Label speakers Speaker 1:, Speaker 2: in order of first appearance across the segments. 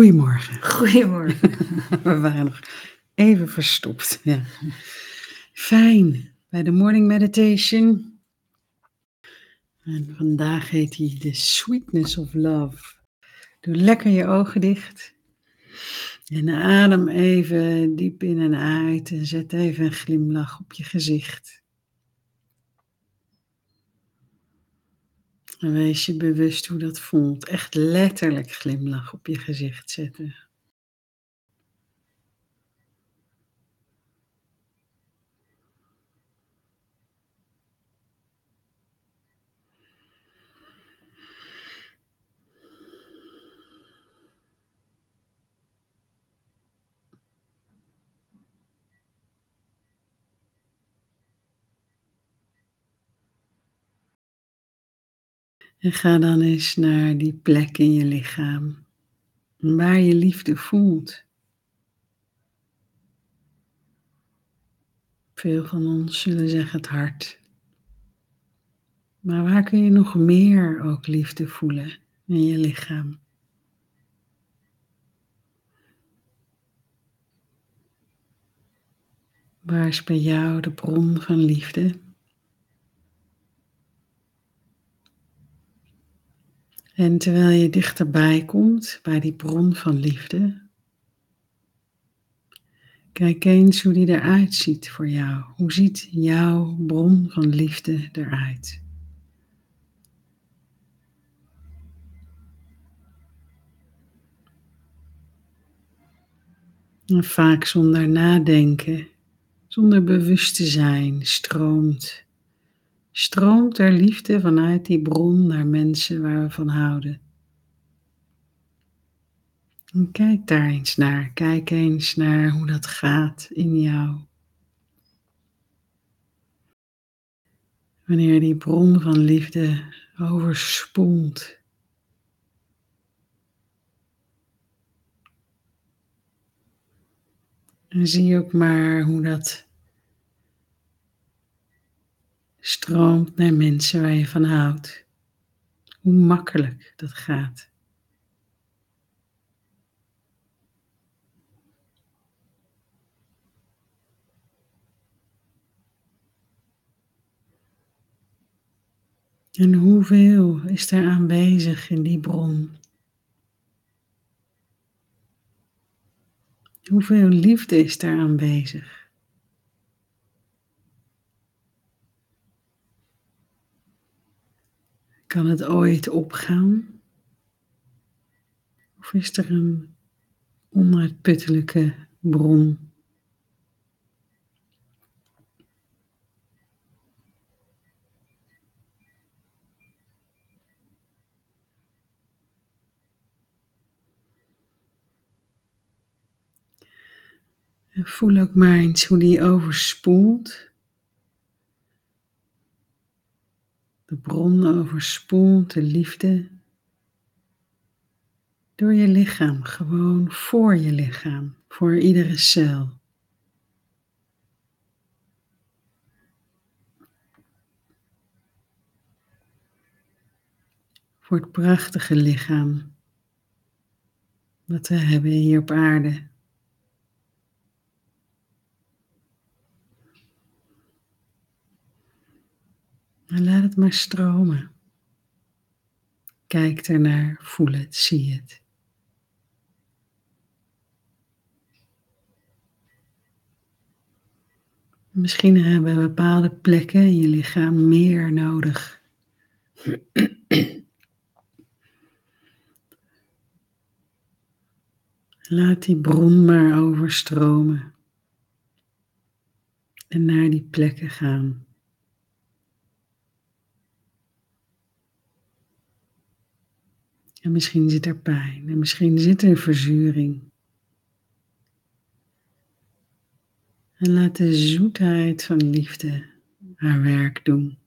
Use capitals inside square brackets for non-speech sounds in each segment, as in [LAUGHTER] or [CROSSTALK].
Speaker 1: Goedemorgen.
Speaker 2: Goedemorgen. [LAUGHS]
Speaker 1: We waren nog even verstopt. Ja. Fijn, bij de morning meditation. En vandaag heet hij The Sweetness of Love. Doe lekker je ogen dicht. En adem even diep in en uit en zet even een glimlach op je gezicht. En wees je bewust hoe dat voelt. Echt letterlijk glimlach op je gezicht zetten. En ga dan eens naar die plek in je lichaam waar je liefde voelt. Veel van ons zullen zeggen het hart. Maar waar kun je nog meer ook liefde voelen in je lichaam? Waar is bij jou de bron van liefde? En terwijl je dichterbij komt bij die bron van liefde, kijk eens hoe die eruit ziet voor jou. Hoe ziet jouw bron van liefde eruit? En vaak zonder nadenken, zonder bewust te zijn, stroomt stroomt er liefde vanuit die bron naar mensen waar we van houden. En kijk daar eens naar. Kijk eens naar hoe dat gaat in jou. Wanneer die bron van liefde overspoelt. En zie ook maar hoe dat stroomt naar mensen waar je van houdt. Hoe makkelijk dat gaat. En hoeveel is er aanwezig in die bron? Hoeveel liefde is er aanwezig? Kan het ooit opgaan? Of is er een onuitputtelijke bron? Voel ook maar eens hoe die overspoelt. De bron overspoelt de liefde door je lichaam, gewoon voor je lichaam, voor iedere cel. Voor het prachtige lichaam dat we hebben hier op aarde. En laat het maar stromen. Kijk ernaar, voel het, zie het. Misschien hebben bepaalde plekken in je lichaam meer nodig. Laat die bron maar overstromen en naar die plekken gaan. En misschien zit er pijn en misschien zit er verzuring. En laat de zoetheid van liefde haar werk doen.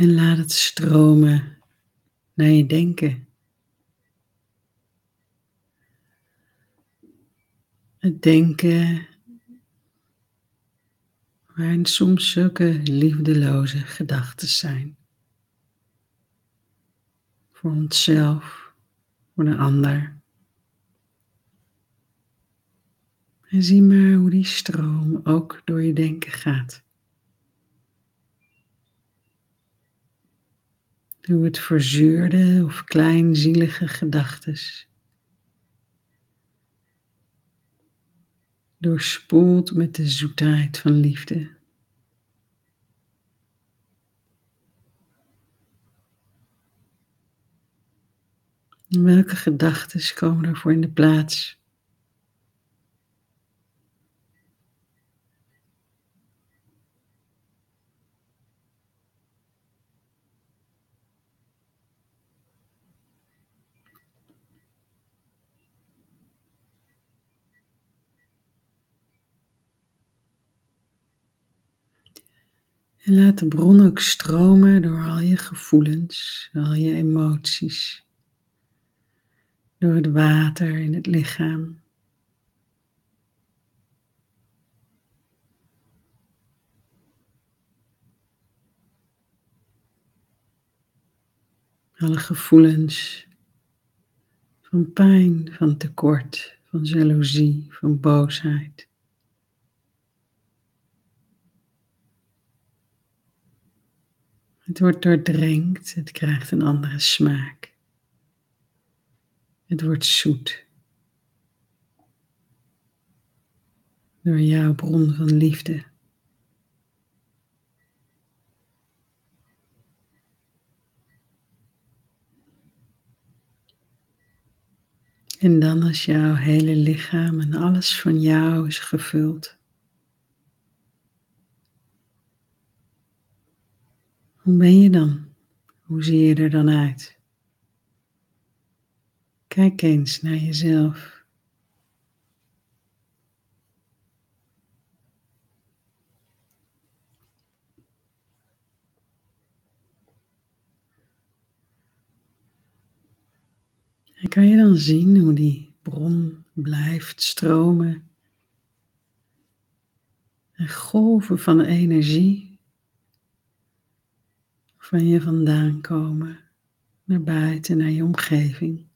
Speaker 1: En laat het stromen naar je denken. Het denken waarin soms zulke liefdeloze gedachten zijn. Voor onszelf, voor de ander. En zie maar hoe die stroom ook door je denken gaat. Doe het verzuurde of kleinzielige gedachtes. Doorspoeld met de zoetheid van liefde. welke gedachten komen ervoor in de plaats? En laat de bron ook stromen door al je gevoelens, al je emoties. Door het water in het lichaam. Alle gevoelens van pijn, van tekort, van jaloezie, van boosheid. Het wordt doordrenkt, het krijgt een andere smaak. Het wordt zoet. Door jouw bron van liefde. En dan als jouw hele lichaam en alles van jou is gevuld Hoe ben je dan? Hoe zie je er dan uit? Kijk eens naar jezelf. Kan je dan zien hoe die bron blijft stromen en golven van energie van je vandaan komen, naar buiten, naar je omgeving.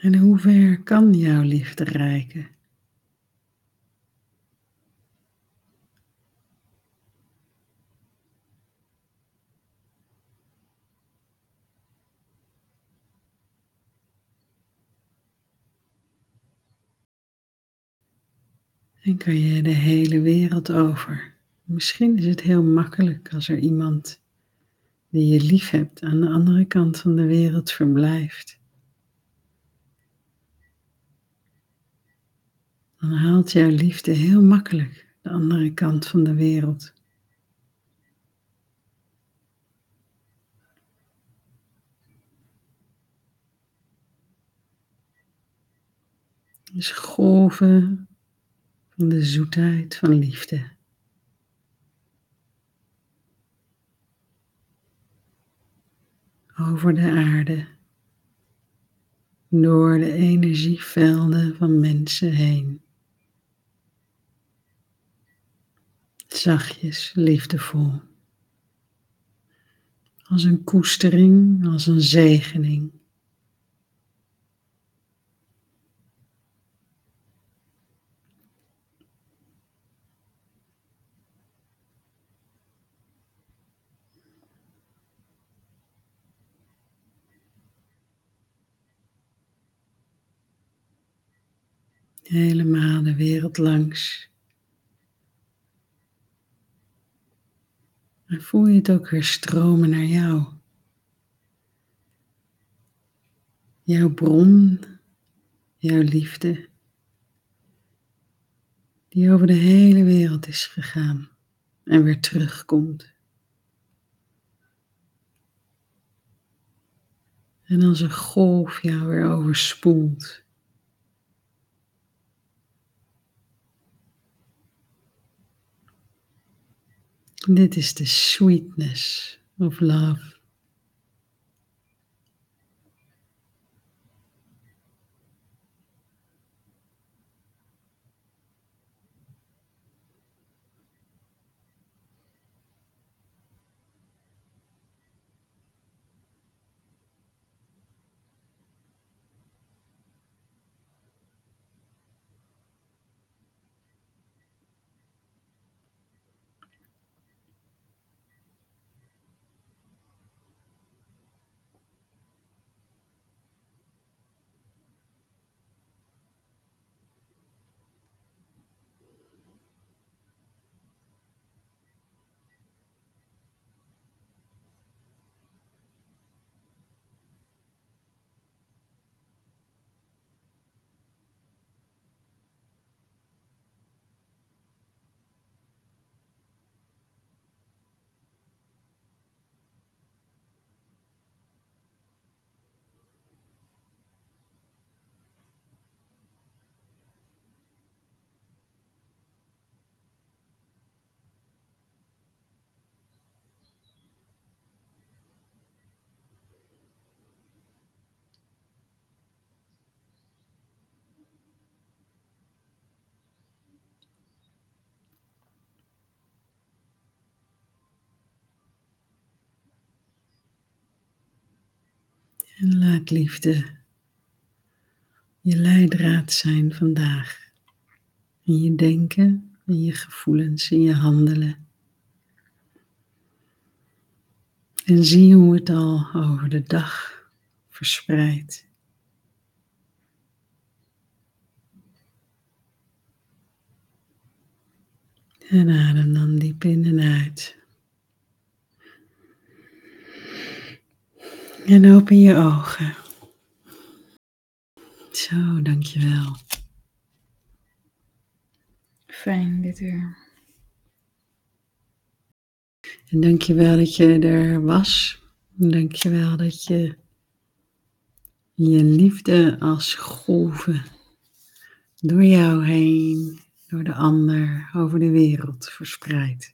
Speaker 1: En hoe ver kan jouw liefde reiken? En kan je de hele wereld over. Misschien is het heel makkelijk als er iemand die je lief hebt aan de andere kant van de wereld verblijft. Dan haalt jouw liefde heel makkelijk de andere kant van de wereld. Dus golven van de zoetheid van liefde. Over de aarde, door de energievelden van mensen heen. Zachtjes, liefdevol. Als een koestering, als een zegening. Helemaal de wereld langs. En voel je het ook weer stromen naar jou. Jouw bron, jouw liefde, die over de hele wereld is gegaan en weer terugkomt. En als een golf jou weer overspoelt Dit is de sweetness of love. Laat liefde je leidraad zijn vandaag. In je denken, in je gevoelens, in je handelen. En zie hoe het al over de dag verspreidt. En adem dan diep in en uit. En open je ogen. Zo, dankjewel.
Speaker 2: Fijn dit uur.
Speaker 1: En dankjewel dat je er was. Dankjewel dat je je liefde als golven door jou heen, door de ander, over de wereld verspreidt.